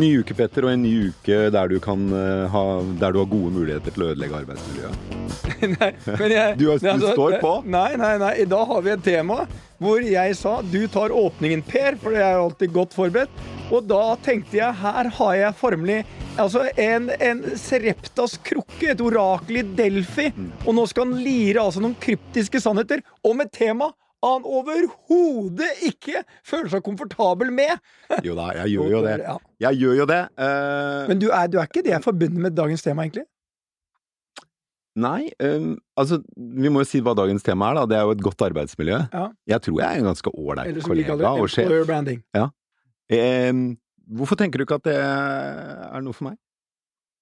Ny uke, Petter, og en ny uke der du, kan, eh, ha, der du har gode muligheter til å ødelegge arbeidsmiljøet. nei, men jeg, Du har- du altså, står på. Nei, nei, nei. I dag har vi et tema hvor jeg sa du tar åpningen, Per, for jeg er jo alltid godt forberedt. Og da tenkte jeg her har jeg formelig altså en, en Sereptas krukke, et orakel i Delfi. Mm. Og nå skal han lire altså noen kryptiske sannheter om et tema han overhodet ikke føler seg komfortabel med. Jo da, jeg gjør jo det. Jeg gjør jo det. Uh... Men du er, du er ikke det forbundet med dagens tema, egentlig? Nei, Um, altså vi må jo si hva dagens tema er, da. Det er jo et godt arbeidsmiljø. Ja. Jeg tror jeg er en ganske ålreit kollega kaller og det, sjef. employer branding. Ehm, hvorfor tenker du ikke at det er noe for meg?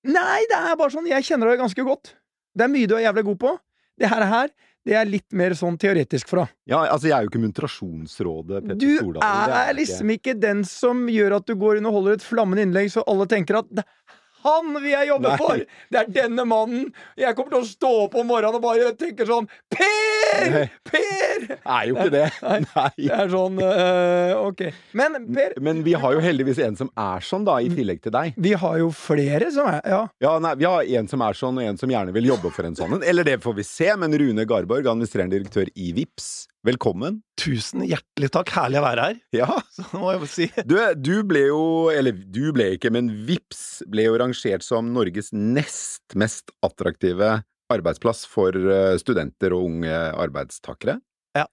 Nei, det er bare sånn, jeg kjenner deg ganske godt. Det er mye du er jævlig god på. Det her, her det er litt mer sånn teoretisk fra. Ja, altså jeg er jo ikke Muntrasjonsrådet, Petter Du Stordalen. Du er er, liksom ikke den som gjør at du går inn og holder et flammende innlegg, så alle tenker at "Det er han vil jeg jobbe Nei. for! Det er denne mannen! Jeg kommer til å stå opp om morgenen og bare tenke sånn Per! Nei. Per! Er jo ikke det. Nei. Det er sånn uh, Ok. Men Per, Men vi har jo heldigvis en som er sånn, da, i tillegg til deg. vi har jo flere som er Ja. Ja, nei, Vi har en som er sånn, og en som gjerne vil jobbe for en sånn en. Eller det får vi se, men Rune Garborg, administrerende direktør i VIPS, velkommen. Tusen hjertelig takk. Herlig å være her. Ja, Så må jeg si du, du ble jo, eller du ble ikke, men VIPS ble jo rangert som Norges nest mest attraktive arbeidsplass for eh, studenter og unge arbeidstakere. Ja.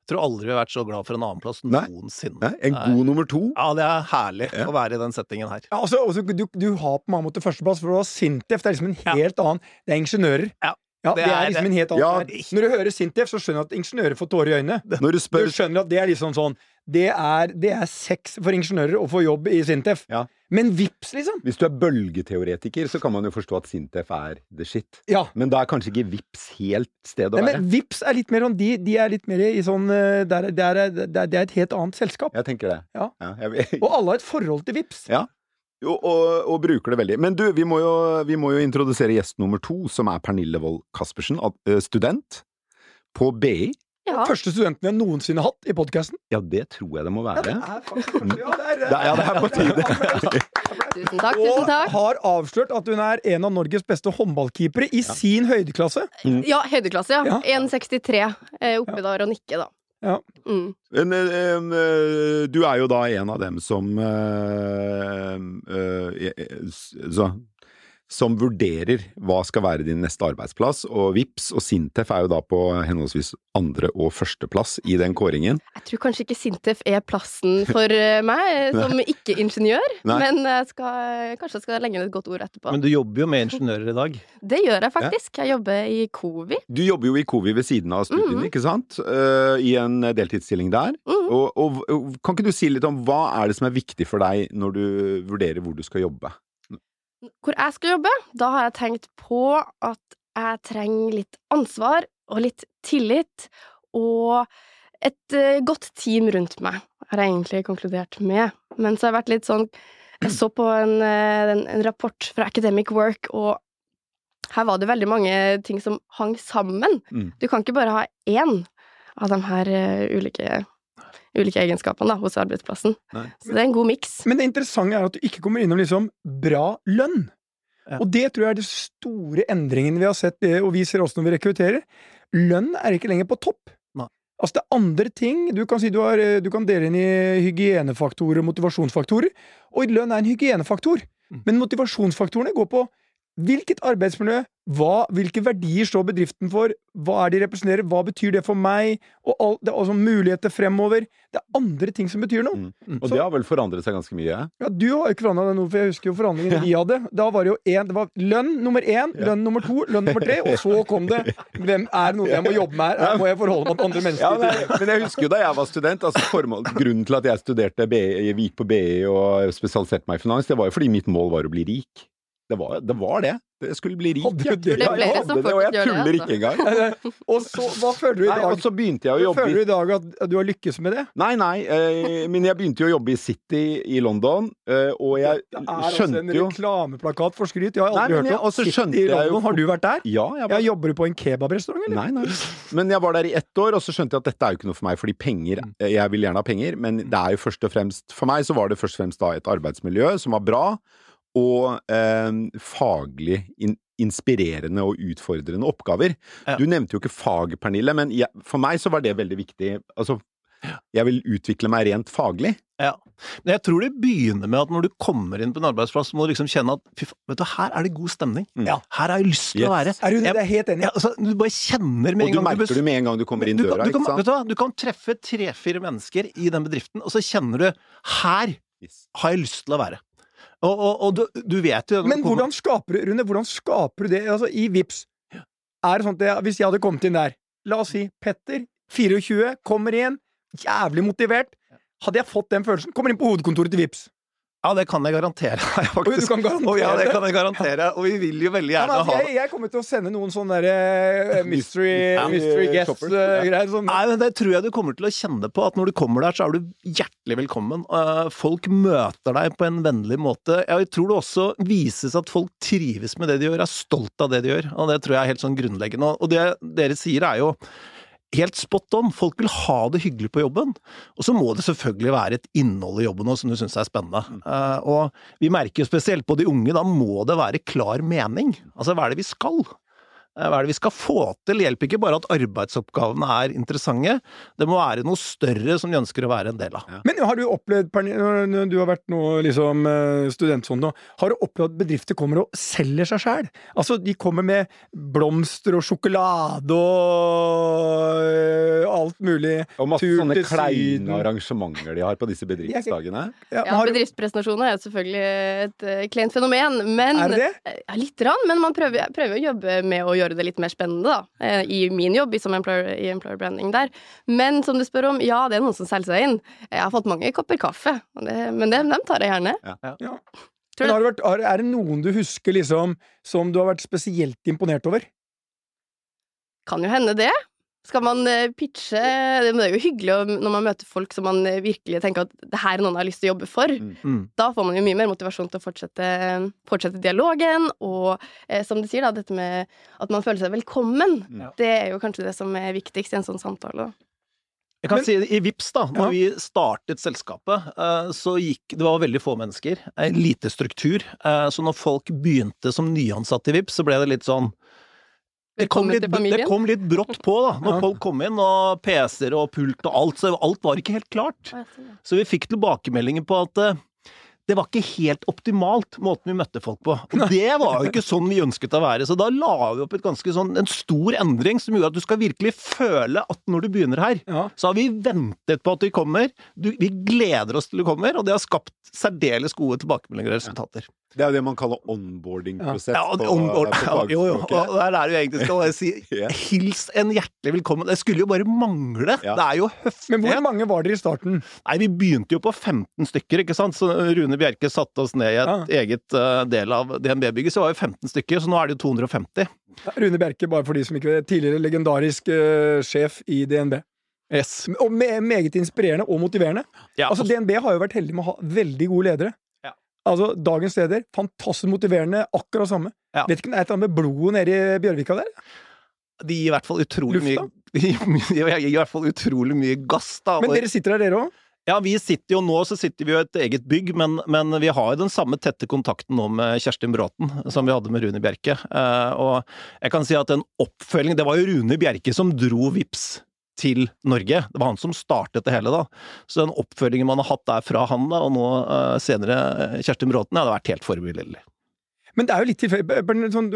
Jeg tror aldri vi har vært så glad for en annen plass noensinne. Nei, En god nummer to. Ja, det er herlig Ja. å være i den settingen her. Ja, altså, også, du, du har på mange måter førsteplass, for du har Sintef. Det er liksom en Ja. helt annen Det er ingeniører. Ja, Ja, det, det er er- liksom en helt annen Ja. Når du hører Sintef, så skjønner du at ingeniører får tårer i øynene. Når du Du skjønner at det er liksom sånn Det er, det er sex for ingeniører å få jobb i Sintef. Ja. Men vips, liksom! Hvis du er bølgeteoretiker, så kan man jo forstå at Sintef er the shit. Ja. Men da er kanskje ikke VIPS helt stedet å Nei, være. men Vips er litt mer sånn De, de er litt mer i sånn eh, Det er, det er, det er, det er et helt annet selskap. Jeg tenker det. Ja. jeg, Og alle har et forhold til Vips. Ja. Jo, og, og bruker det veldig. Men du, vi må, jo, vi må jo introdusere gjest nummer to, som er Pernille Wold Caspersen, student på BI. Ja. Første studenten vi har noensinne hatt i podkasten. Ja, det tror jeg det må være. Ja, det er faktisk ja, det er, ja, det er på tide. Tusen takk, tusen takk. Og har avslørt at hun er en av Norges beste håndballkeepere i sin høydeklasse. Ja, høydeklasse, ja. Ja. 1,63 eh, oppi der og nikke, da. Ja. Mm. Men, eh, du er jo da en av dem som uh, eh, så, som vurderer hva skal være din neste arbeidsplass, og VIPS og Sintef er jo da på henholdsvis andre- og førsteplass i den kåringen. Jeg tror kanskje ikke Sintef er plassen for eh, meg eh, som ikke-ingeniør, men jeg skal, kanskje jeg skal legge inn et godt ord etterpå. Men du jobber jo med ingeniører i dag. Det gjør jeg faktisk. Jeg jobber i Covi. Du jobber jo i Covi ved siden av studiene, Mhm. ikke sant? Eh, I en deltidsstilling der. Mm. Og, og, og kan ikke du si litt om hva er det som er viktig for deg når du vurderer hvor du skal jobbe? Hvor jeg skal jobbe, da har jeg tenkt på at jeg trenger litt ansvar og litt tillit, og et eh, godt team rundt meg, har jeg egentlig konkludert med. Men så har jeg vært litt sånn Jeg så på en, eh, en, en rapport fra Academic Work, og her var det veldig mange ting som hang sammen. Mm. Du kan ikke bare ha én av de her eh, ulike, ulike egenskapene da, hos arbeidsplassen. Nei. Så det er en god miks. Men det interessante er at du ikke kommer innom liksom bra lønn. Ja. Og det tror jeg er de store endringene vi har sett, eh, og vi ser også når vi rekrutterer. Lønn er ikke lenger på topp. Nei. Altså det er andre ting. Du kan, si du, har, eh, du kan dele inn i hygienefaktorer og motivasjonsfaktorer. Og lønn er en hygienefaktor. Mm. Men motivasjonsfaktorene går på hvilket arbeidsmiljø, hva, hvilke verdier står bedriften for, hva er de representerer, hva betyr det for meg, og all, det er også muligheter fremover. Det er andre ting som betyr noe. Mm. Og Så- det har vel forandret seg ganske mye? Ja, Du har ikke forandra deg noe, for jeg husker jo forhandlingene vi hadde. Da var det jo én Det var lønn nummer én, lønn nummer to, lønn nummer tre, og så kom det Hvem er det noe jeg må jobbe med her? Må jeg forholde meg til andre mennesker? Ja, men, men jeg husker jo da jeg var student, altså formål, grunnen til at jeg studerte jeg gikk på BI og spesialiserte meg i finans, det var jo fordi mitt mål var å bli rik. Det var det. Var det. Jeg skulle bli rik. Hadde jeg. det? Ja, jeg hadde det, og jeg tuller altså. ikke engang. Og så, hva føler du i Nei, dag? og så begynte jeg å jobbe Føler du i dag at du har lykkes med det? Nei, nei, eh, men jeg begynte jo å jobbe i City i London, eh, og jeg skjønte jo Det er også en reklameplakat for skryt. Jeg har aldri nei, hørt om City skjønte i jeg jo Har du vært der? Ja, jeg var... jeg jobber du på en kebabrestaurant, eller? Nei, nei. Men jeg var der i ett år, og så skjønte jeg at dette er jo ikke noe for meg, fordi penger Mm. eh, Jeg vil gjerne ha penger, men det er jo først og fremst For meg så var det først og fremst da et arbeidsmiljø som var bra, og eh, faglig in inspirerende og utfordrende oppgaver. Ja. Du nevnte jo ikke fag, Pernille, men jeg, for meg så var det veldig viktig. Altså, jeg vil utvikle meg rent faglig. Ja. Men jeg tror det begynner med at når du kommer inn på en arbeidsplass, så må du liksom kjenne at fy faen, vet du, her er det god stemning. Mm. Ja. Her har jeg lyst til å være. Er du det? Jeg- Det er helt enig. Ja, altså, du bare kjenner med Og en du gang merker det med en gang du kommer inn du, døra, du, kan, ikke sant? vet du, hva? du kan treffe tre-fire mennesker i den bedriften, og så kjenner du her Yes. har jeg lyst til å være. Og, og, og du, du vet jo Men hvordan skaper Rune, hvordan skaper du det altså, i Vips? Er det sånn at jeg, Hvis jeg hadde kommet inn der, la oss si Petter, 24, kommer inn, jævlig motivert. Hadde jeg fått den følelsen? Kommer inn på hovedkontoret til Vips. Ja, det kan jeg garantere deg, faktisk. du kan garantere ja, det kan jeg garantere. Og vi vil jo veldig Ja, gjerne men, altså, ha jeg, jeg kommer til å sende noen sånne der, uh, mystery, ja, mystery guest-greier. sånn. Nei, men Det tror jeg du kommer til å kjenne på, at når du kommer der, så er du hjertelig velkommen. Uh, Folk møter deg på en vennlig måte. Jeg tror det også vises at folk trives med det de gjør, er stolt av det de gjør. Og det tror jeg er helt sånn grunnleggende. Og det dere sier er jo helt spot on. Folk vil ha det hyggelig på jobben. Og så må det selvfølgelig være et innhold i jobben også som du syns er spennende. Eh, Og vi merker jo spesielt på de unge, da må det være klar mening. Altså hva er det vi skal? Eh, Hva er det vi skal få til? Det hjelper ikke bare at arbeidsoppgavene er interessante, det må være noe større som de ønsker å være en del av. Men har du opplevd, Pernille, når du har vært nå liksom eh, student sånn nå, har du opplevd at bedrifter kommer og selger seg sjæl? Altså, de kommer med blomster og sjokolade og eh, alt mulig. Og masse Tur sånne kleine arrangementer de har på disse bedriftsdagene. Ja, Ja, bedriftspresentasjoner er jo selvfølgelig et kleint fenomen, men er det det? Ja, lite grann, men man prøver, prøver å jobbe med å gjøre det litt mer spennende, da. eh, I min jobb i, som employer, i employer branding der. Men som du spør om, ja, det er noen som selger seg inn. Jeg har fått mange kopper kaffe, og det, men dem, dem tar jeg gjerne. Ja. Ja. Men har det vært, har, er det noen du husker liksom som du har vært spesielt imponert over? Kan jo hende det. Skal man eh, pitche Det er jo hyggelig når man møter folk som man eh, virkelig tenker at det her er noen jeg har lyst til å jobbe for. Mm. Da får man jo mye mer motivasjon til å fortsette, fortsette dialogen, og eh, som du sier, da, dette med at man føler seg velkommen. Ja. Det er jo kanskje det som er viktigst i en sånn samtale. da. Jeg kan Men- si I Vips da, når Ja. vi startet selskapet, eh, så gikk Det var veldig få mennesker, lite struktur. eh, Så når folk begynte som nyansatte i Vips, så ble det litt sånn det kom, litt, det kom litt brått på, da, når Ja. folk kom inn, og PC-er og pult og alt, så alt var ikke helt klart. Så vi fikk tilbakemeldinger på at eh, det var ikke helt optimalt, måten vi møtte folk på. Og det var jo ikke sånn vi ønsket å være. Så da la vi opp et ganske sånn, en stor endring som gjorde at du skal virkelig føle at når du begynner her, Ja. så har vi ventet på at du kommer. Du, vi gleder oss til du kommer, og det har skapt særdeles gode tilbakemeldinger og resultater. Det er jo det man kaller onboarding-prosess. Ja, og, på- og, og, på jo, jo, og der er det jo egentlig skal jeg si Ja. hils en hjertelig velkommen. Det skulle jo bare mangle. Ja. Det er jo høflig. Men hvor mange var dere i starten? Nei, vi begynte jo på 15 stykker, ikke sant. Så Rune Bjerke satte oss ned i et eget uh, del av DNB-bygget, så var vi 15 stykker. Så nå er det jo 250. Rune Bjerke, bare for de som ikke vet, tidligere legendarisk uh, sjef i DNB. Yes. Og me meget inspirerende og motiverende. Ja, Altså, DNB har jo vært heldig med å ha veldig gode ledere. Altså, Dagens leder, fantastisk motiverende, akkurat samme. Ja. Vet ikke om det er et eller annet med blodet nede i Bjørvika der? de gir i hvert fall utrolig Lufta? mye de gir, de gir i hvert fall utrolig mye gass, da. Men dere sitter der, dere òg? Ja, vi sitter jo nå så sitter vi jo i et eget bygg, men, men vi har jo den samme tette kontakten nå med Kjerstin Bråten som vi hadde med Rune Bjerke. Eh, og jeg kan si at en oppfølging Det var jo Rune Bjerke som dro Vips til Norge. Det var han som startet det hele, da. Så den oppfølgingen man har hatt der fra han, da, og nå uh, senere Kjersti Kjerstin Bråten, ja, det har vært helt forbilledlig. Men det er jo litt tilfeldig. Sånn,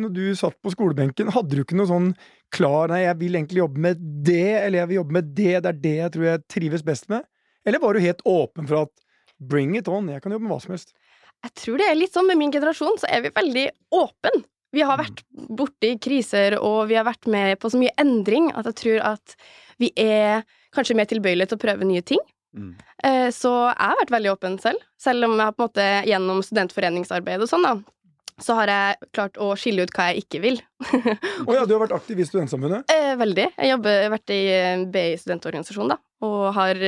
når du satt på skolebenken, hadde du ikke noe sånn klar Nei, jeg vil egentlig jobbe med det, eller jeg vil jobbe med det, det er det jeg tror jeg trives best med? Eller var du helt åpen for at bring it on, jeg kan jobbe med hva som helst? Jeg tror det er litt sånn med min generasjon, så er vi veldig åpen. Vi har vært borti kriser, og vi har vært med på så mye endring at jeg tror at vi er kanskje mer tilbøyelige til å prøve nye ting. Mm. Eh, Så jeg har vært veldig åpen selv, selv om jeg har på en måte gjennom studentforeningsarbeid og sånn, da, så har jeg klart å skille ut hva jeg ikke vil. Å ja, du har vært aktiv i Studentsamfunnet? Eh, veldig. Jeg har vært i eh, BI studentorganisasjon, da, og har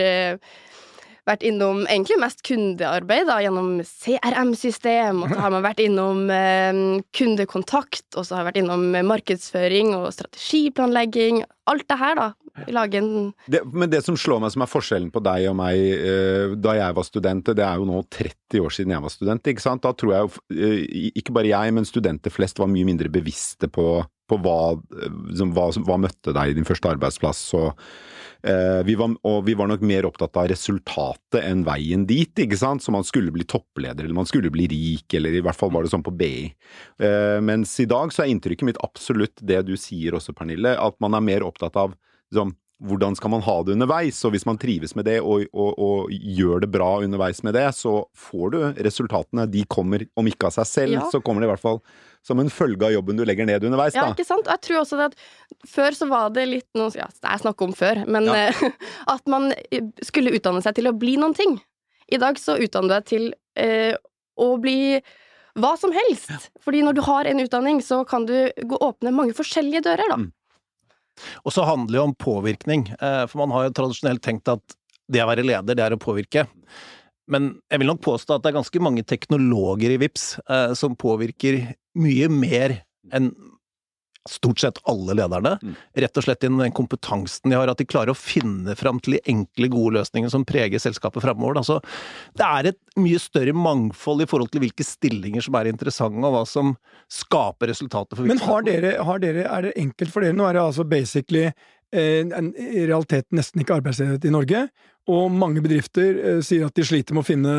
vært innom egentlig mest kundearbeid, da, gjennom CRM-system, og så har man vært innom eh, kundekontakt, og så har jeg vært innom markedsføring og strategiplanlegging. Alt det her, da. Lage en Det, men det som slår meg som er forskjellen på deg og meg eh, da jeg var student, det er jo nå 30 år siden jeg var student, ikke sant. Da tror jeg jo eh, ikke bare jeg, men studenter flest var mye mindre bevisste på, på hva, liksom, hva, hva møtte deg i din første arbeidsplass. Og, eh, vi var, og vi var nok mer opptatt av resultatet enn veien dit, ikke sant. Så man skulle bli toppleder, eller man skulle bli rik, eller i hvert fall var det sånn på BI. Eh, mens i dag så er inntrykket mitt absolutt det du sier også, Pernille, at man er mer opptatt av liksom, hvordan skal man ha det underveis, og hvis man trives med det og, og, og gjør det bra underveis med det, så får du resultatene. De kommer, om ikke av seg selv, Ja. så kommer det i hvert fall som en følge av jobben du legger ned underveis, Ja, ikke sant? Og jeg tror også at før så var det litt noe Ja, jeg snakker om før, men Ja. eh, at man eh, skulle utdanne seg til å bli noen ting. I dag så utdanner du deg til eh, å bli hva som helst. Fordi når du har en utdanning, så kan du gå åpne mange forskjellige dører, da. Mm. Og så handler det om påvirkning, eh, for man har jo tradisjonelt tenkt at det å være leder, det er å påvirke. Men jeg vil nok påstå at det er ganske mange teknologer i VIPS eh, som påvirker mye mer enn stort sett alle lederne. Mm. Rett og slett innen den kompetansen de har, at de klarer å finne fram til de enkle, gode løsningene som preger selskapet framover. Altså, det er et mye større mangfold i forhold til hvilke stillinger som er interessante, og hva som skaper resultater for Men virksomheten. har dere, har dere, er det enkelt for dere? Nå er det altså basically eh, en, i realiteten nesten ikke arbeidsledighet i Norge, og mange bedrifter eh, sier at de sliter med å finne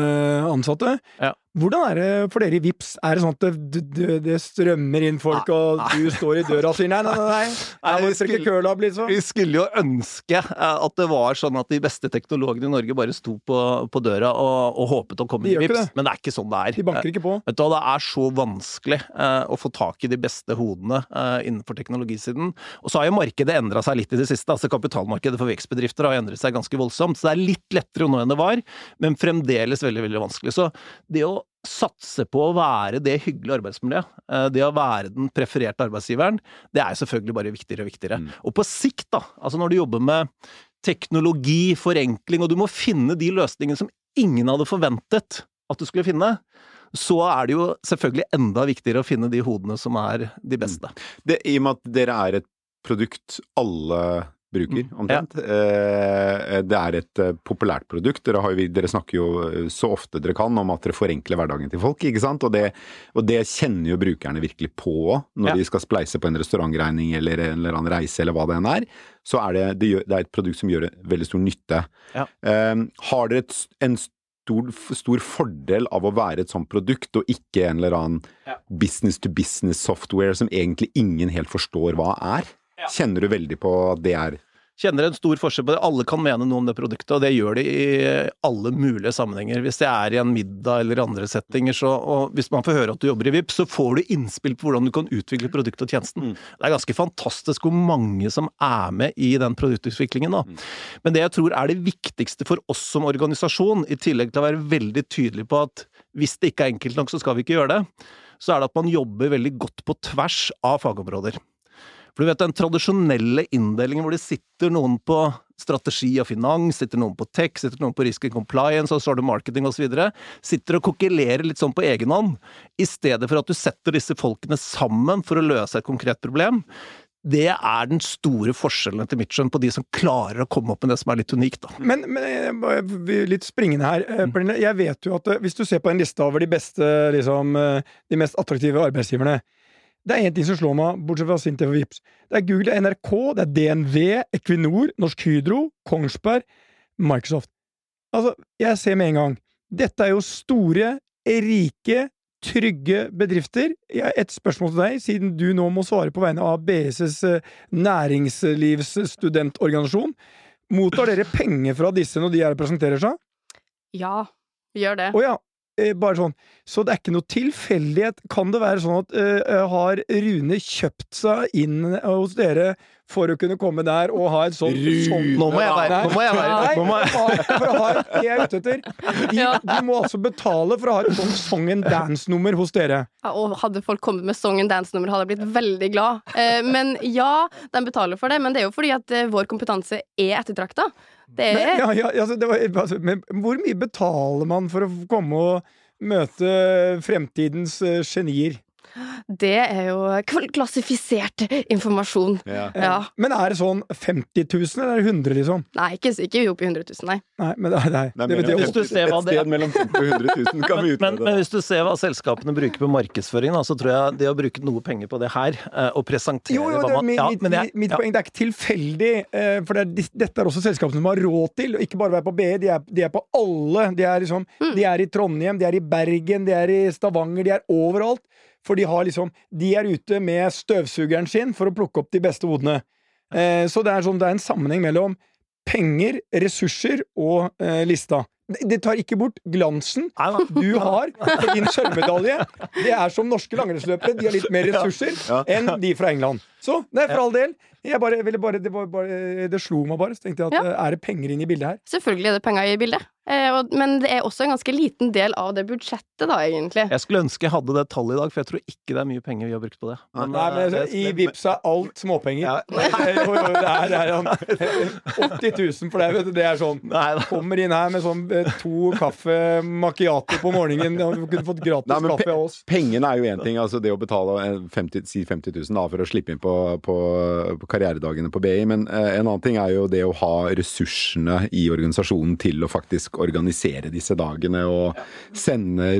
ansatte. Ja. Hvordan er det for dere i VIPS? Er det sånn at det, det, det strømmer inn folk, og du står i døra og sier nei, nei, nei, nei, jeg må opp litt så? Vi skulle jo ønske eh, at det var sånn at de beste teknologene i Norge bare sto på, på døra og, og håpet å komme i VIPS, men det er ikke sånn det er. De banker ikke på. Eh, Vet du hva, Det er så vanskelig eh, å få tak i de beste hodene innenfor teknologisiden. Og så har jo markedet endra seg litt i det siste. altså Kapitalmarkedet for vekstbedrifter har endret seg ganske voldsomt. Så det er litt lettere nå enn det var, men fremdeles veldig veldig vanskelig. Så det å satse på å være det hyggelige arbeidsmiljøet, eh, det å være den prefererte arbeidsgiveren, det er selvfølgelig bare viktigere og viktigere. Mm. Og på sikt, da, altså når du jobber med teknologi, forenkling, og du må finne de løsningene som ingen hadde forventet at du skulle finne, så er det jo selvfølgelig enda viktigere å finne de hodene som er de beste. Det, I og med at dere er et produkt alle bruker, Mm, omtrent. Eh, det er et eh, populært produkt. Dere, har jo, dere snakker jo eh, så ofte dere kan om at dere forenkler hverdagen til folk, ikke sant? Og det, og det kjenner jo brukerne virkelig på òg, når Ja. de skal spleise på en restaurantregning eller en eller annen reise eller hva det enn er. Så er det, det, gjør, det er et produkt som gjør veldig stor nytte. Ja. Eh, har dere et, en stor, stor fordel av å være et sånt produkt, og ikke en eller annen Ja. business to business software som egentlig ingen helt forstår hva er? Kjenner du veldig på at det er Kjenner en stor forskjell på det. Alle kan mene noe om det produktet, og det gjør de i alle mulige sammenhenger. Hvis det er i en middag eller andre settinger, så og hvis man får høre at du jobber i VIP, så får du innspill på hvordan du kan utvikle produktet og tjenesten. Mm. Det er ganske fantastisk hvor mange som er med i den produktutviklingen, da. Mm. Men det jeg tror er det viktigste for oss som organisasjon, i tillegg til å være veldig tydelig på at hvis det ikke er enkelt nok, så skal vi ikke gjøre det, så er det at man jobber veldig godt på tvers av fagområder. For du vet den tradisjonelle inndelingen hvor det sitter noen på strategi og finans, sitter noen på tech, sitter noen på risk and compliance, og så har du marketing osv., sitter og kokkelerer litt sånn på egen hånd, i stedet for at du setter disse folkene sammen for å løse et konkret problem. Det er den store forskjellen etter mitt skjønn på de som klarer å komme opp med det som er litt unikt, da. Men, men er litt springende her. Eh, Pernille, jeg vet jo at eh, hvis du ser på en liste over de beste, liksom, eh, de mest attraktive arbeidsgiverne Det er én ting som slår meg, bortsett fra Sintef og Vips. Det er Google, det er NRK, det er DNV, Equinor, Norsk Hydro, Kongsberg, Microsoft. Altså, jeg ser med en gang. Dette er jo store, rike, trygge bedrifter. Jeg- Et spørsmål til deg, siden du nå må svare på vegne av BSs eh, næringslivsstudentorganisasjon. Mottar dere penger fra disse når de her presenterer seg? Ja, vi gjør det. Å ja, eh, bare sånn. Så det er ikke noe tilfeldighet. Kan det være sånn at uh, har Rune kjøpt seg inn hos dere for å kunne komme der og ha et sånt, sånn, Nå må jeg være, nå må jeg være Nei, må jeg, for å ha- et, det jeg er ute etter. De, Ja. de må altså betale for å ha et sånt song and dance-nummer hos dere. Ja, og hadde folk kommet med song and dance-nummer, hadde jeg blitt veldig glad. Uh, men ja, de betaler for det, men det er jo fordi at uh, vår kompetanse er ettertrakta. Det Men, er ja, ja, altså, det var, altså, men hvor mye betaler man for å komme og møte fremtidens uh, genier? Det er jo klassifisert informasjon. Ja. Ja. Men er det sånn 50 000, eller er det 100, liksom? Nei, ikke, ikke opp i 100 000, nei. Nei, men det, er- nei, Det det Hvis du ser hva et det- sted mellom 50 og 100 000 kan vi men, utrede. men hvis du ser hva selskapene bruker på markedsføring, da, så tror jeg det å bruke noe penger på det her, eh, og presentere Jo, jo, hva man mitt, ja, mitt, men jeg- mitt poeng det er ikke tilfeldig. eh, For det er, dette er også selskapene som har råd til å ikke bare være på BI, de er, de er på alle. De er, liksom, de er i Trondheim, de er i Bergen, de er i Stavanger, de er overalt. For de, har liksom, de er ute med støvsugeren sin for å plukke opp de beste hodene. Eh, så det er, sånn, det er en sammenheng mellom penger, ressurser og eh, lista. Det, tar ikke bort glansen du har for din sølvmedalje. Det er som norske langrennsløpere. De har litt mer ressurser enn de fra England. Så det er for all del. Jeg bare, ville bare, det, var bare, det slo meg bare. Så tenkte jeg at Ja. eh, er det penger inn i bildet her? Selvfølgelig er det penger i bildet. Eh, men det er også en ganske liten del av det budsjettet, da, egentlig. Jeg skulle ønske jeg hadde det tallet i dag, for jeg tror ikke det er mye penger vi har brukt på det. Nei, men det, altså, I Vipps er alt småpenger. Ja. Det er, det er sånn 80 000 for deg, vet du. Det er sånn Nei. Kommer inn her med sånn eh, to kaffe macchiato på morgenen, og du kunne fått gratis Nei, men kaffe av oss. Pengene er jo én ting, altså det å betale eh, 50, si 50 000 da, for å slippe inn på, på, på karrieredagene på BI, men eh, en annen ting er jo det å ha ressursene i organisasjonen til å faktisk organisere disse dagene og sende,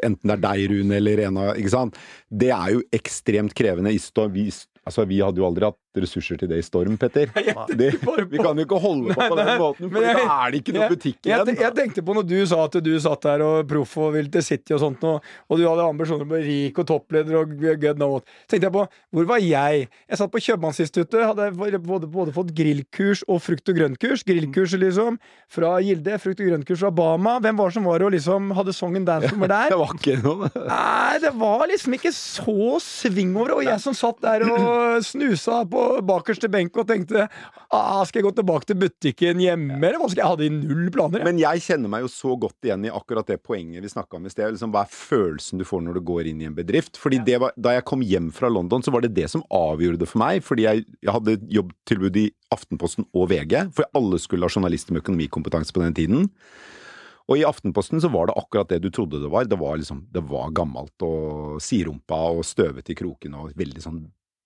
enten det er deg, Rune, eller en av Ikke sant? Det er jo ekstremt krevende. Vi, altså, vi hadde jo aldri hatt ressurser til det i Storm, Petter. Det, vi kan jo ikke holde på Nei, på den måten, for jeg- da er det ikke noe jeg- butikk jeg, igjen. jeg tenkte på når du sa at du satt der og proff og ville til City og sånt, og, og du hadde ambisjoner på rik og toppleder og good know what. Tenkte jeg på hvor var jeg? Jeg satt på Kjøpmannsinstituttet, hadde både, både fått grillkurs og frukt og grøntkurs. Grillkurs liksom fra Gilde, frukt og grøntkurs fra Bama. Hvem var som var og liksom hadde song and dance-nummer der? Det var ikke noe Nei, det var liksom ikke så sving over. Og jeg som satt der og snusa på bakerste benk og tenkte ah, Skal jeg gå tilbake til butikken hjemme, eller hva skal jeg? Jeg hadde null planer. jeg. Men jeg kjenner meg jo så godt igjen i akkurat det poenget vi snakka om i sted. Liksom, hva er følelsen du får når du går inn i en bedrift? Fordi det var, Da jeg kom hjem fra London, så var det det som avgjorde det for meg. Fordi jeg, jeg hadde jobbtilbud i Aftenposten og VG, for alle skulle ha journalister med økonomikompetanse på den tiden. Og i Aftenposten så var det akkurat det du trodde det var. Det var liksom, det var gammelt og sidrumpa og støvete i krokene og veldig sånn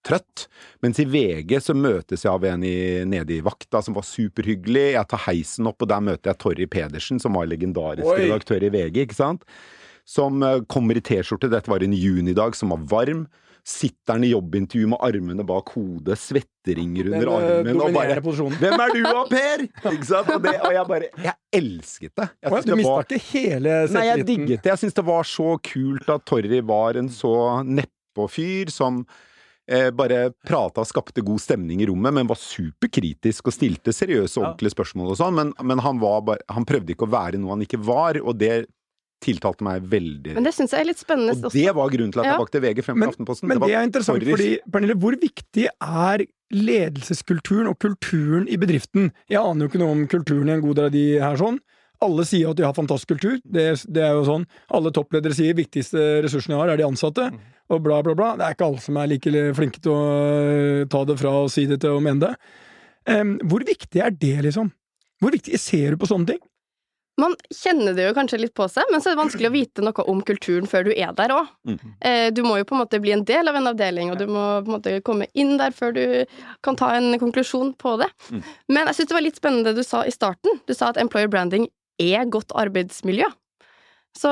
trøtt. Mens i VG så møtes jeg av en i, nede i vakta som var superhyggelig. Jeg tar heisen opp, og der møter jeg Torry Pedersen, som var legendarisk Oi. redaktør i VG, ikke sant. Som eh, kommer i T-skjorte, dette var en junidag som var varm. Sitter han i jobbintervju med armene bak hodet, svetteringer under eh, armen og bare posisjonen. hvem er du da, Per?! Ikke sant? Og, det, og jeg bare Jeg elsket det. Jeg Å du mista var, ikke hele nei, jeg digget det. Jeg syns det var så kult at Torry var en så nedpå-fyr som eh, bare prata og skapte god stemning i rommet, men var superkritisk og stilte seriøse og ordentlige spørsmål og sånn. Men, men han, var bare, han prøvde ikke å være noe han ikke var, og det tiltalte meg veldig. Men det syns jeg er litt spennende Og det var grunnen til at jeg Ja. valgte VG fremfor Men- Aftenposten. Men var det er interessant, Torrys- fordi Pernille, hvor viktig er ledelseskulturen og kulturen i bedriften? Jeg aner jo ikke noe om kulturen i en god del av de her sånn. Alle sier at de har fantastisk kultur. Det, det er jo sånn. Alle toppledere sier viktigste ressursen jeg har, er de ansatte. Og bla, bla, bla. Det er ikke alle som er like flinke til å øh, ta det fra og si det til å mene det. Um, hvor viktig er det, liksom? Hvor viktig ser du på sånne ting? Man kjenner det jo kanskje litt på seg, men så er det vanskelig å vite noe om kulturen før du er der òg. Mm. Eh, du må jo på en måte bli en del av en avdeling, og du må på en måte komme inn der før du kan ta en konklusjon på det. Mm. Men jeg syns det var litt spennende det du sa i starten. Du sa at employer branding er godt arbeidsmiljø. Så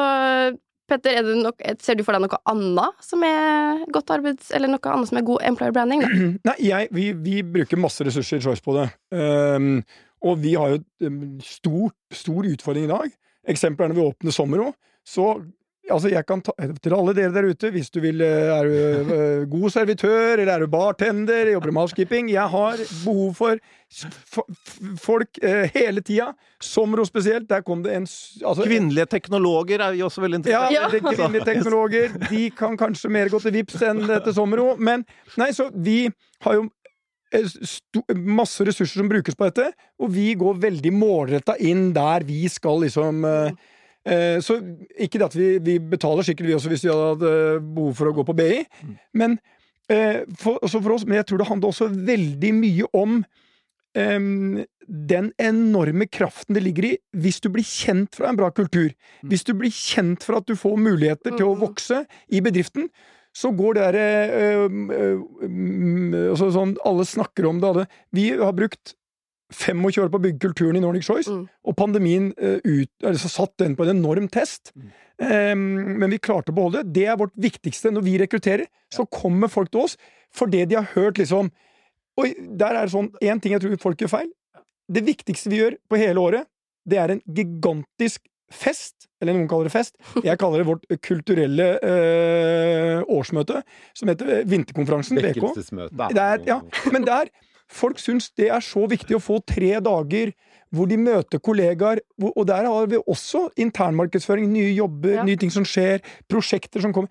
Petter, er nok, ser du for deg noe annet som er godt arbeids... Eller noe annet som er god employer branding? Da? Nei, jeg, vi, vi bruker masse ressurser i Choice på det. Um, og vi har jo stor, stor utfordring i dag. Eksempel er når vi åpner sommer òg, Så altså jeg kan ta til alle dere der ute, hvis du vil eh, Er du eh, god servitør, eller er du bartender, jobber med housekeeping Jeg har behov for folk eh, hele tida. Somro spesielt. Der kom det en altså, Kvinnelige teknologer er vi også veldig interessert i. Ja. det er kvinnelige teknologer. De kan kanskje mer gå til VIPs enn til Somro. Men nei, så vi har jo eh, masse ressurser som brukes på dette, og vi går veldig målretta inn der vi skal liksom eh, eh, Så ikke det at vi, vi betaler sikkert, vi også, hvis vi hadde hatt eh, behov for å gå på BI, men eh, for, for oss, men jeg tror det handler også veldig mye om um, den enorme kraften det ligger i hvis du blir kjent fra en bra kultur. Hvis du blir kjent for at du får muligheter til å Mm. vokse i bedriften, så går det derre altså sånn Alle snakker om det. alle. Vi har brukt 25 år på å bygge kulturen i Nordic Choice, Mm. og pandemien uh, ut, altså, satt den på en enorm test. Em, men vi klarte å beholde det. Det er vårt viktigste. Når vi rekrutterer, så kommer folk til oss fordi de har hørt liksom Oi, der er det sånn Én ting jeg tror folk gjør feil. Det viktigste vi gjør på hele året, det er en gigantisk fest, eller noen kaller det fest. Jeg kaller det vårt kulturelle eh, årsmøte, som heter Vinterkonferansen, VK. Er, ja, men der Folk syns det er så viktig å få tre dager hvor de møter kollegaer, og der har vi også internmarkedsføring, nye jobber, Ja. nye ting som skjer, prosjekter som kommer.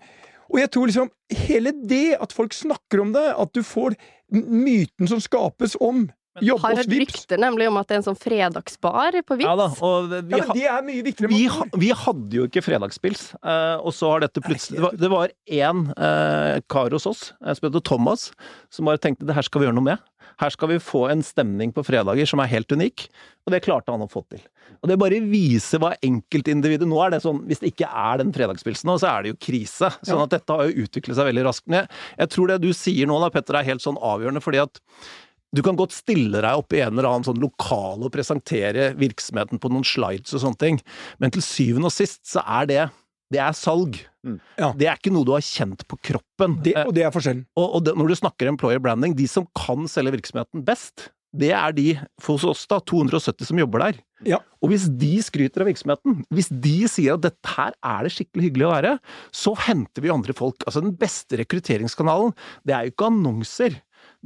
Og jeg tror liksom hele det at folk snakker om det, at du får myten som skapes om jobbe Har hørt rykter nemlig om at det er en sånn fredagsbar på Vips. Ja da, og vi, ja, men de er mye viktigere. vi, enn ha, vi hadde jo ikke fredagspils, eh, og så har dette plutselig Det var, én eh, kar hos oss, eh, som heter Thomas, som bare tenkte det her skal vi gjøre noe med. Her skal vi få en stemning på fredager som er helt unik, og det klarte han å få til. Og det bare viser hva enkeltindividet Nå er det sånn, hvis det ikke er den fredagspilsen nå, så er det jo krise. Sånn at dette har jo utviklet seg veldig raskt. Men jeg, jeg tror det du sier nå da, Petter, er helt sånn avgjørende, fordi at du kan godt stille deg opp i en eller annen sånn lokal og presentere virksomheten på noen slides og sånne ting, men til syvende og sist så er det det er salg. Mm. Ja. Det er ikke noe du har kjent på kroppen. Det, Eh, og det er forskjellen. og, og det, når du snakker employer branding, de som kan selge virksomheten best, det er de for hos oss da, 270 som jobber der. Ja. Og hvis de skryter av virksomheten, hvis de sier at dette her er det skikkelig hyggelig å være, så henter vi andre folk. Altså den beste rekrutteringskanalen, det er jo ikke annonser.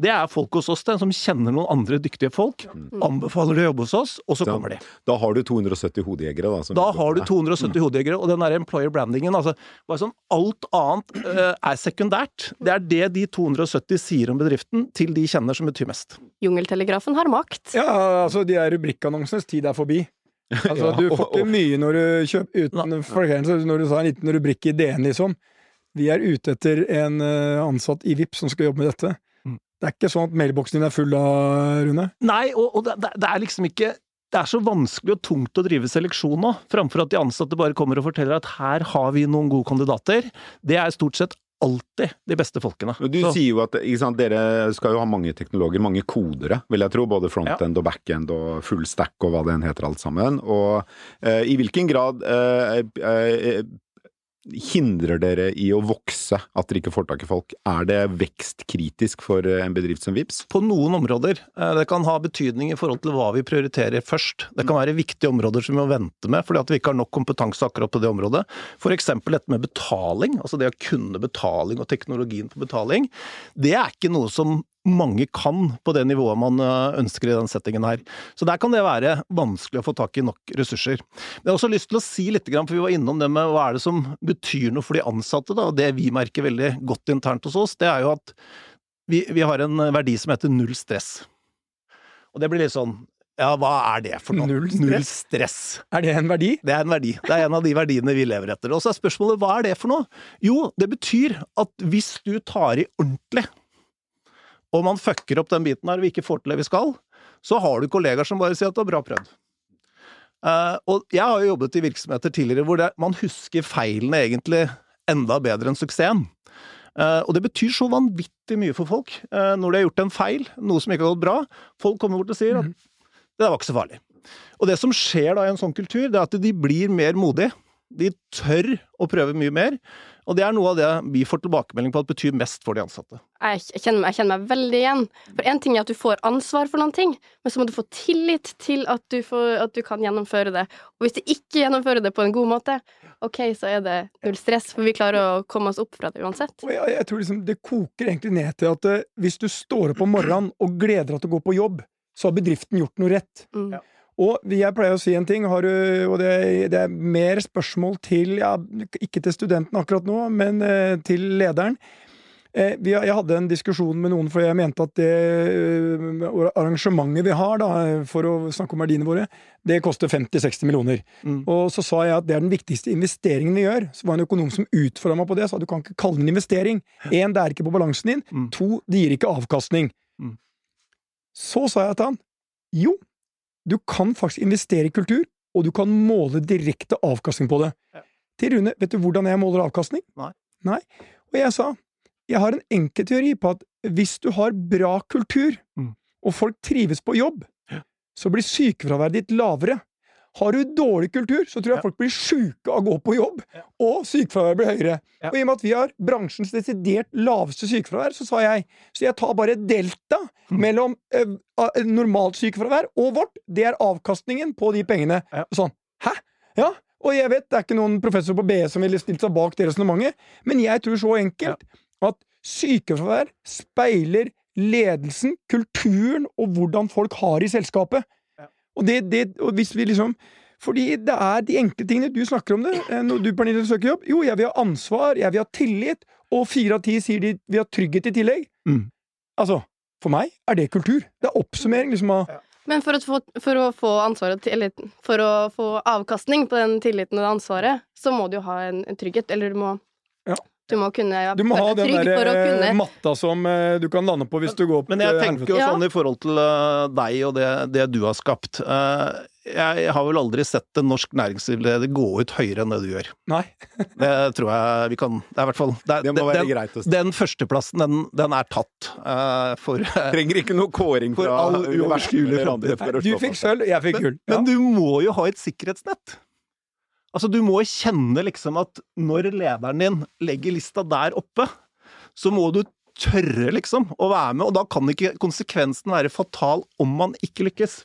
Det er folk hos oss det, som kjenner noen andre dyktige folk, anbefaler de å jobbe hos oss, og så da, kommer de. Da har du 270 hodejegere, da. som Da har du med deg. 270 hodejegere, og den der employer brandingen, altså bare sånn alt annet uh, er sekundært. Det er det de 270 sier om bedriften, til de kjenner som betyr mest. Jungeltelegrafen har makt. Ja, altså, de er rubrikkannonsenes tid er forbi. Altså, Ja, du får ikke mye når du kjøper uten folkehelse, når du sa en liten rubrikk i DN, liksom. Vi er ute etter en eh, ansatt i VIP som skal jobbe med dette. Det er ikke sånn at mailboksen din er full da, Rune. Nei, og, og det, det er liksom ikke det er så vanskelig og tungt å drive seleksjon nå, framfor at de ansatte bare kommer og forteller at her har vi noen gode kandidater. Det er stort sett alltid de beste folkene. Du Så- sier jo at ikke sant, dere skal jo ha mange teknologer, mange kodere, vil jeg tro. Både frontend og backend og full stack og hva det enn heter alt sammen. Og eh, i hvilken grad eh, eh, hindrer dere i å vokse at dere ikke får tak i folk? Er det vekstkritisk for eh, en bedrift som Vips? på noen områder. Eh, Det kan ha betydning i forhold til hva vi prioriterer først. Det kan være viktige områder som vi må vente med, fordi at vi ikke har nok kompetanse akkurat på det området. Eksempel dette med betaling, altså det å kunne betaling og teknologien på betaling. Det er ikke noe som mange kan på det nivået man eh, ønsker i den settingen her. Så der kan det være vanskelig å få tak i nok ressurser. Men jeg har også lyst til å si litt, for vi var innom det med hva er det som betyr noe for de ansatte, da. Det vi merker veldig godt internt hos oss, det er jo at vi, vi har en verdi som heter null stress. Og det blir litt sånn ja, hva er det for noe? Null stress? Null stress. Er det en verdi? Det er en verdi. Det er en av de verdiene vi lever etter. Og så er spørsmålet hva er det for noe? Jo, det betyr at hvis du tar i ordentlig, og man fucker opp den biten her og vi ikke får til det vi skal, så har du kollegaer som bare sier at det var bra prøvd. Uh, og jeg har jo jobbet i virksomheter tidligere hvor det, man husker feilene egentlig enda bedre enn suksessen. Uh, og det betyr så vanvittig mye for folk uh, når de har gjort en feil, noe som ikke har gått bra. Folk kommer bort og sier at det der var ikke så farlig. Og det som skjer da i en sånn kultur, det er at de blir mer modige. De tør å prøve mye mer, og det er noe av det vi får tilbakemelding på at betyr mest for de ansatte. Jeg kjenner, meg, jeg kjenner meg veldig igjen. For én ting er at du får ansvar for noen ting, men så må du få tillit til at du, får, at du kan gjennomføre det. Og hvis du ikke gjennomfører det på en god måte, ok, så er det null stress, for vi klarer å komme oss opp fra det uansett. Jeg, jeg tror liksom det koker egentlig ned til at eh, hvis du står opp om morgenen og gleder deg til å gå på jobb, så har bedriften gjort noe rett. Mm. Ja. Og jeg pleier å si en ting, har du, og det, det er mer spørsmål til ja, Ikke til studenten akkurat nå, men eh, til lederen. Eh, vi, jeg hadde en diskusjon med noen, for jeg mente at det uh, arrangementet vi har da, for å snakke om verdiene våre, det koster 50-60 millioner. Mm. Og så sa jeg at det er den viktigste investeringen vi gjør. Så var det en økonom som utfordra meg på det. Sa du kan ikke kalle det en investering. Én, det er ikke på balansen din. Mm. To, det gir ikke avkastning. Mm. Så sa jeg til han jo, du kan faktisk investere i kultur, og du kan måle direkte avkastning på det. Ja. Til Rune, vet du hvordan jeg måler avkastning? Nei. Nei. Og jeg sa, jeg har en enkel teori på at hvis du har bra kultur, Mm. og folk trives på jobb, Ja. så blir sykefraværet ditt lavere. Har du dårlig kultur, så tror jeg Ja. folk blir sjuke av å gå på jobb, Ja. og sykefraværet blir høyere. Ja. Og i og med at vi har bransjens desidert laveste sykefravær, så sa jeg så jeg tar bare delta Mm. mellom eh, normalt sykefravær og vårt. Det er avkastningen på de pengene. Sånn. Hæ? Ja. Og jeg vet det er ikke noen professor på BE som ville stilt seg bak det resonnementet, men jeg tror så enkelt at sykefravær speiler ledelsen, kulturen og hvordan folk har i selskapet. Og, det, det, og hvis vi liksom fordi det er de enkle tingene. Du snakker om det. Eh, Når du, Pernille, søker jobb. Jo, jeg vil ha ansvar, jeg vil ha tillit, og fire av ti sier de vil ha trygghet i tillegg. Mm. Altså, for meg er det kultur. Det er oppsummering liksom av Men for å få, for å få ansvaret til, eller for å få avkastning på den tilliten og det ansvaret, så må du jo ha en, en trygghet, eller du må Ja. Du må kunne Du må ha den der eh, kunne matta som eh, du kan lande på hvis du går opp Men jeg eh, tenker jo Ja. sånn i forhold til deg og det, det du har skapt. Eh, jeg har vel aldri sett en norsk næringslivsleder gå ut høyere enn det du gjør. Nei. Det tror jeg vi kan Det er i hvert fall det, Det må være den, greit å si. den førsteplassen, den, den er tatt Uh, for Trenger ikke noe kåring fra all uoverskuelig framtid. Du fikk sølv, jeg fikk gull. Ja. Men du må jo ha et sikkerhetsnett. Altså, du må kjenne liksom at når lederen din legger lista der oppe, så må du tørre liksom å være med, og da kan ikke konsekvensen være fatal om man ikke lykkes.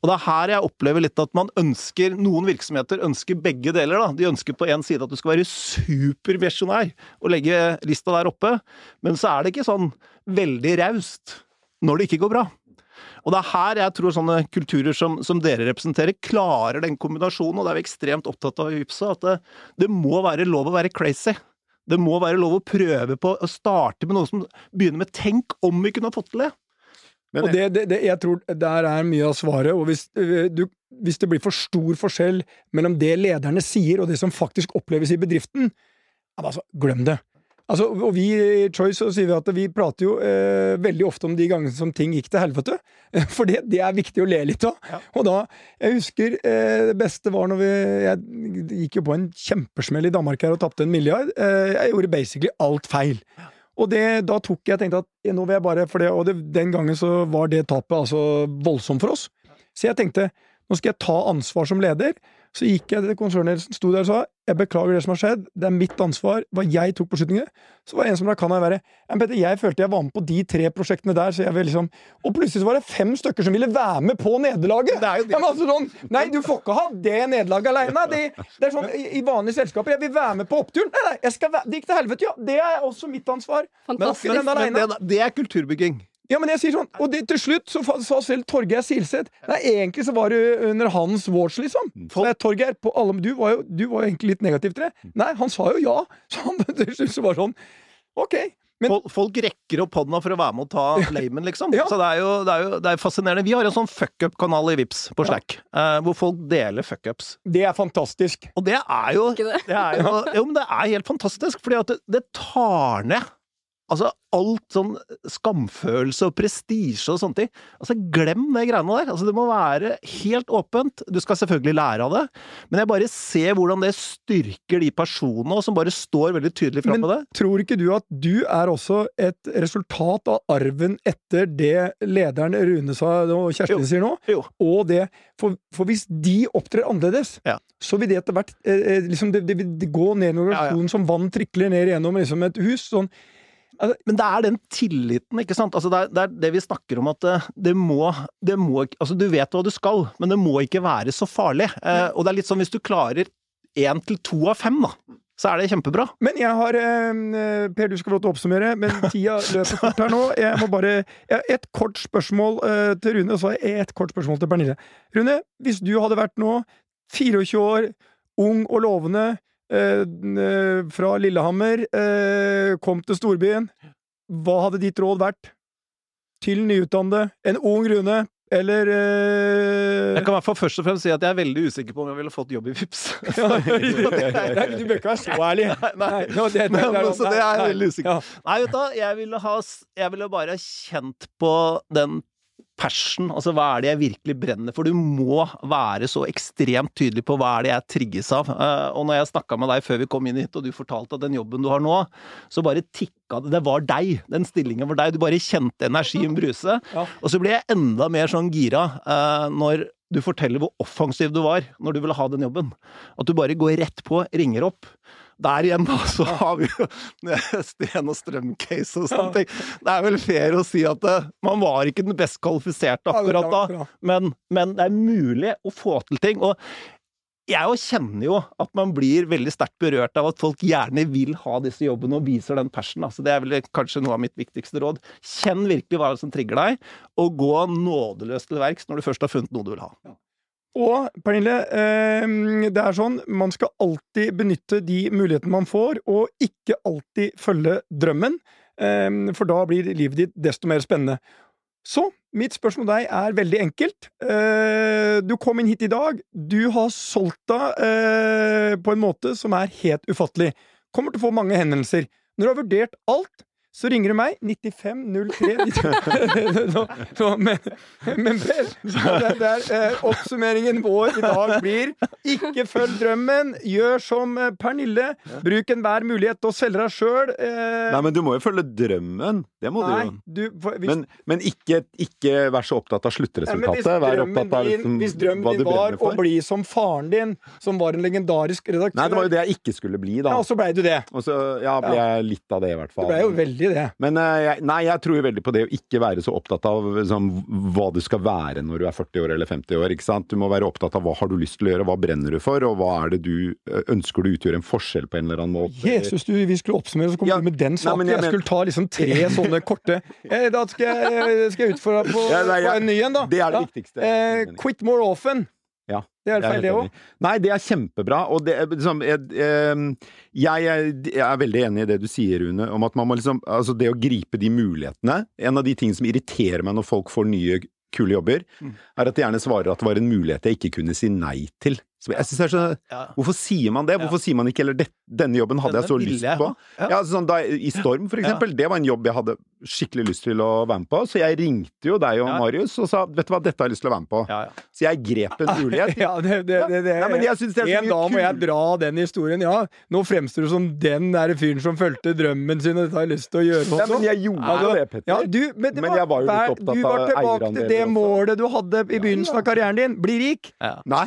Og det er her jeg opplever litt at man ønsker, noen virksomheter ønsker begge deler. da. De ønsker på en side at du skal være supervisjonær og legge lista der oppe, men så er det ikke sånn veldig raust når det ikke går bra. Og det er her jeg tror sånne kulturer som, som dere representerer, klarer den kombinasjonen, og det er vi ekstremt opptatt av i Ypsa, at det, det må være lov å være crazy. Det må være lov å prøve på å starte med noe som begynner med 'tenk om vi kunne fått til det'. Men- og det, det, det, jeg tror der er mye av svaret. Og hvis, øh, du, hvis det blir for stor forskjell mellom det lederne sier og det som faktisk oppleves i bedriften, altså, glem det. Altså, og vi i Choice så sier vi at vi prater jo eh, veldig ofte om de gangene som ting gikk til helvete. For det, det er viktig å le litt av. Ja. Og da, jeg husker eh, det beste var når vi Jeg gikk jo på en kjempesmell i Danmark her og tapte en milliard. Eh, jeg gjorde basically alt feil. Og det, da tok jeg tenkte at eh, nå vil jeg bare for det, Og det, den gangen så var det tapet altså voldsomt for oss. Så jeg tenkte nå skal jeg ta ansvar som leder. Så gikk jeg til konsernledelsen, sto der og sa jeg beklager det som har skjedd, det er mitt ansvar, hva jeg tok beslutninger. Så var det en som da kan jeg være ja, Petter, jeg følte jeg var med på de tre prosjektene der, så jeg vil liksom Og plutselig så var det fem stykker som ville være med på nederlaget! Det er jo det. Ja, altså sånn, Nei, du får ikke ha det nederlaget aleine! Det, det er sånn i, i vanlige selskaper, jeg vil være med på oppturen! Nei, nei, jeg skal være, det gikk til helvete, ja! Det er også mitt ansvar! Men, men, men det, det er kulturbygging. Ja, men jeg sier sånn, og det, til slutt så sa selv Torgeir Silseth Nei, egentlig så var det under hans watch, liksom. Nei, Torgeir, på alle, du, var jo, du var jo egentlig litt negativ til det. Nei, han sa jo ja. Så han til slutt så var sånn Ok. Men Folk, rekker opp hånda for å være med og ta flamen, liksom. Ja. Så det er jo, det er jo det er fascinerende. Vi har en sånn fuckup-kanal i Vips på Slack, eh, hvor folk deler fuckups. det er fantastisk. Og det er jo det? det er jo, jo, men det er helt fantastisk, fordi at det, det tar ned Altså alt sånn skamfølelse og prestisje og sånne ting. Altså glem det greiene der. Altså det må være helt åpent. Du skal selvfølgelig lære av det, men jeg bare ser hvordan det styrker de personene som bare står veldig tydelig fram Men på det. tror ikke du at du er også et resultat av arven etter det lederen Rune sa og Kjerstin Jo. sier nå? Jo. Og det, for, for hvis de opptrer annerledes, Ja. så vil det etter hvert eh, eh, liksom det, det, det gå ned en organisasjon som vann trikler ned gjennom liksom et hus. sånn Men det er den tilliten, ikke sant. Altså det, er, det er det vi snakker om, at det, det, må, det må Altså, du vet hva du skal, men det må ikke være så farlig. Eh, og det er litt sånn hvis du klarer én til to av fem, da, så er det kjempebra. Men jeg har eh, Per, du skal få lov til å oppsummere, men tida løper fort her nå. Jeg må bare Et kort spørsmål eh, til Rune, og så har jeg et kort spørsmål til Pernille. Rune, hvis du hadde vært nå 24 år, ung og lovende, eh, eh, fra Lillehammer, eh, kom til storbyen, hva hadde ditt råd vært til nyutdannede, en ung Rune, eller eh, Jeg kan i hvert fall først og fremst si at jeg er veldig usikker på om jeg ville fått jobb i Vips. ja, Du bør ikke være så ærlig. Nei, nå, det, det, Men, det, så det er jeg nei, veldig usikker. Nei, vet du jeg ville ha Jeg ville bare kjent på den passion, altså hva er det jeg virkelig brenner for? Du må være så ekstremt tydelig på hva er det jeg trigges av. Eh, Og når jeg snakka med deg før vi kom inn hit, og du fortalte at den jobben du har nå, så bare tikka det. Det var deg. Den stillingen var deg. Du bare kjente energien bruse. Ja. Og så ble jeg enda mer sånn gira eh, når du forteller hvor offensiv du var når du ville ha den jobben. At du bare går rett på, ringer opp. Der igjen, da, så har vi jo sten- og strøm-case og sånne ting. Det er vel fair å si at det, man var ikke den best kvalifiserte akkurat da, men, men det er mulig å få til ting. Og jeg kjenner jo at man blir veldig sterkt berørt av at folk gjerne vil ha disse jobbene og viser den passion. Altså, det er vel kanskje noe av mitt viktigste råd. Kjenn virkelig hva som trigger deg, og gå nådeløst til verks når du først har funnet noe du vil ha. Og Pernille, eh, det er sånn, man skal alltid benytte de mulighetene man får, og ikke alltid følge drømmen, eh, for da blir livet ditt desto mer spennende. Så mitt spørsmål til deg er veldig enkelt. Eh, du kom inn hit i dag. Du har solgt deg eh, på en måte som er helt ufattelig. Kommer til å få mange henvendelser. Når du har vurdert alt, så ringer du meg 9503 så, så, men, men det, det er, eh, oppsummeringen vår i dag blir ikke følg drømmen, gjør som eh, Pernille. Bruk enhver mulighet til å selge deg sjøl. Eh, Nei, men du må jo følge drømmen. Det må nei, du jo. Men, men ikke, ikke vær så opptatt av Nei, sluttresultatet. Vær drømmen opptatt av din, liksom, hvis drømmen din var å bli som faren din, som var en legendarisk redaktør Nei, det var jo det jeg ikke skulle bli, da. Ja, og så blei du det. Og så ja, ble jeg litt av det, i hvert fall. Du ble jo veldig det. Men eh, jeg, nei, jeg tror jo veldig på det å ikke være så opptatt av liksom, hva du skal være når du er 40 år eller 50 år. ikke sant? Du må være opptatt av hva har du lyst til å gjøre, hva brenner du for, og hva er det du eh, ønsker du utgjør en forskjell på en eller annen måte. Jesus, du, vi skulle oppsummere, så kom Ja, du med den saken. Nei, jeg jeg, skulle ta liksom tre sånne korte eh, Da skal jeg, skal jeg utfordre deg på, Ja, nei, på en ny en, da. det er det Ja. viktigste. Eh, quit more often. Ja, Det er feil, det òg. Nei, det er kjempebra. Og det, liksom, jeg, eh, jeg, jeg er veldig enig i det du sier, Rune, om at man må liksom Altså, det å gripe de mulighetene En av de tingene som irriterer meg når folk får nye kule jobber, Mm. er at de gjerne svarer at det var en mulighet jeg ikke kunne si nei til. Så jeg synes det er så Ja. Hvorfor sier man det? Hvorfor sier man ikke eller denne jobben hadde jeg så lyst på? Ja. Ja, sånn da, I Storm, for eksempel. Det var en jobb jeg hadde skikkelig lyst til å være med på. Så jeg ringte jo deg og Ja. Marius og sa vet du hva, dette har jeg lyst til å være med på. Ja, ja. Så jeg grep en mulighet. Ja, det, det, det, det. Nei, men jeg det er så en dag må jeg dra den historien. Ja, nå fremstår du som den der fyren som fulgte drømmen sin, og dette har jeg lyst til å gjøre. Ja, også. men jeg gjorde jo det, Petter. Ja, du, men det Men jeg var jo litt opptatt av opptatt Du var tilbake til det målet du hadde i begynnelsen av karrieren din. Bli rik. Ja. Nei,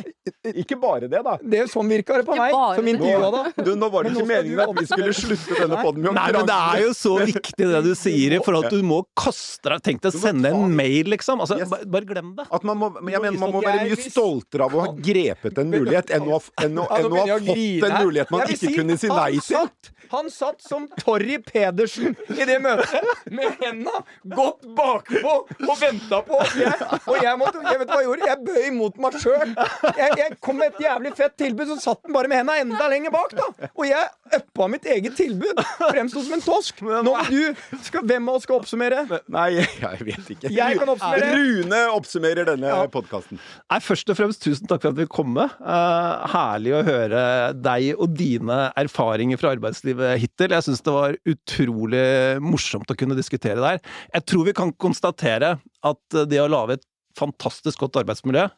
ikke bare det, da. Det er sånn virka det på meg, som intervjua da. Du, nå var det ikke meningen at vi skulle slutte denne podden med å Nei, men det er jo så viktig det du sier, i til at du må kaste deg Tenk deg å sende en mail, liksom. Altså, Yes. bare, bare glem det. At man må, men jeg mener, man må være mye stoltere av å ha grepet en mulighet enn å, enn å, enn å, enn å ha fått en mulighet man ikke kunne si nei til. Han satt som Torry Pedersen i det møtet, med henda godt bakpå og venta på oss. Jeg, og jeg måtte Jeg vet hva jeg gjorde? Jeg bøy mot meg sjøl. Jeg, jeg kom med et jævlig fett tilbud, så satt den bare med henda enda lenger bak, da. Og jeg uppa mitt eget tilbud. Fremsto som en tosk. Nå må du skal, Hvem av oss skal oppsummere? Nei, jeg, jeg vet ikke. Jeg kan oppsummere. Rune oppsummerer denne Ja. podkasten. Først og fremst tusen takk for at vi kom med. Uh, herlig å høre deg og dine erfaringer fra arbeidslivet hittil. Jeg syns det var utrolig morsomt å kunne diskutere der. Jeg tror vi kan konstatere at det å lage et fantastisk godt arbeidsmiljø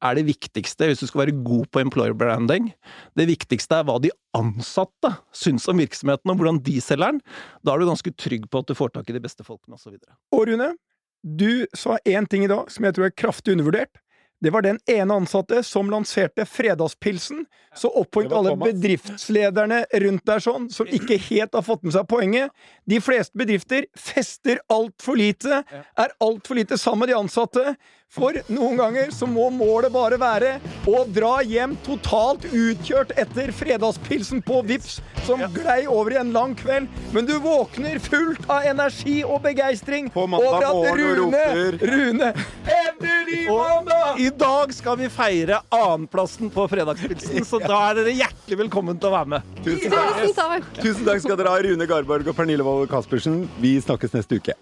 er det viktigste hvis du skal være god på employer branding. Det viktigste er hva de ansatte syns om virksomheten, og hvordan de selger den. Da er du ganske trygg på at du får tak i de beste folkene, osv. Og Rune, du sa én ting i dag som jeg tror er kraftig undervurdert. Det var den ene ansatte som lanserte fredagspilsen. Så oppfordret alle bedriftslederne rundt der sånn, som ikke helt har fått med seg poenget. De fleste bedrifter fester altfor lite, er altfor lite sammen med de ansatte. For noen ganger så må målet bare være å dra hjem totalt utkjørt etter fredagspilsen på Vips, som glei over i en lang kveld. Men du våkner fullt av energi og begeistring over at Rune. Rune Endelig mandag! i dag skal vi feire annenplassen på Fredagspilsen, så da er dere hjertelig velkommen til å være med. Tusen takk. Tusen takk! Tusen takk skal dere ha, Rune Garborg og Pernille Wold Caspersen. Vi snakkes neste uke.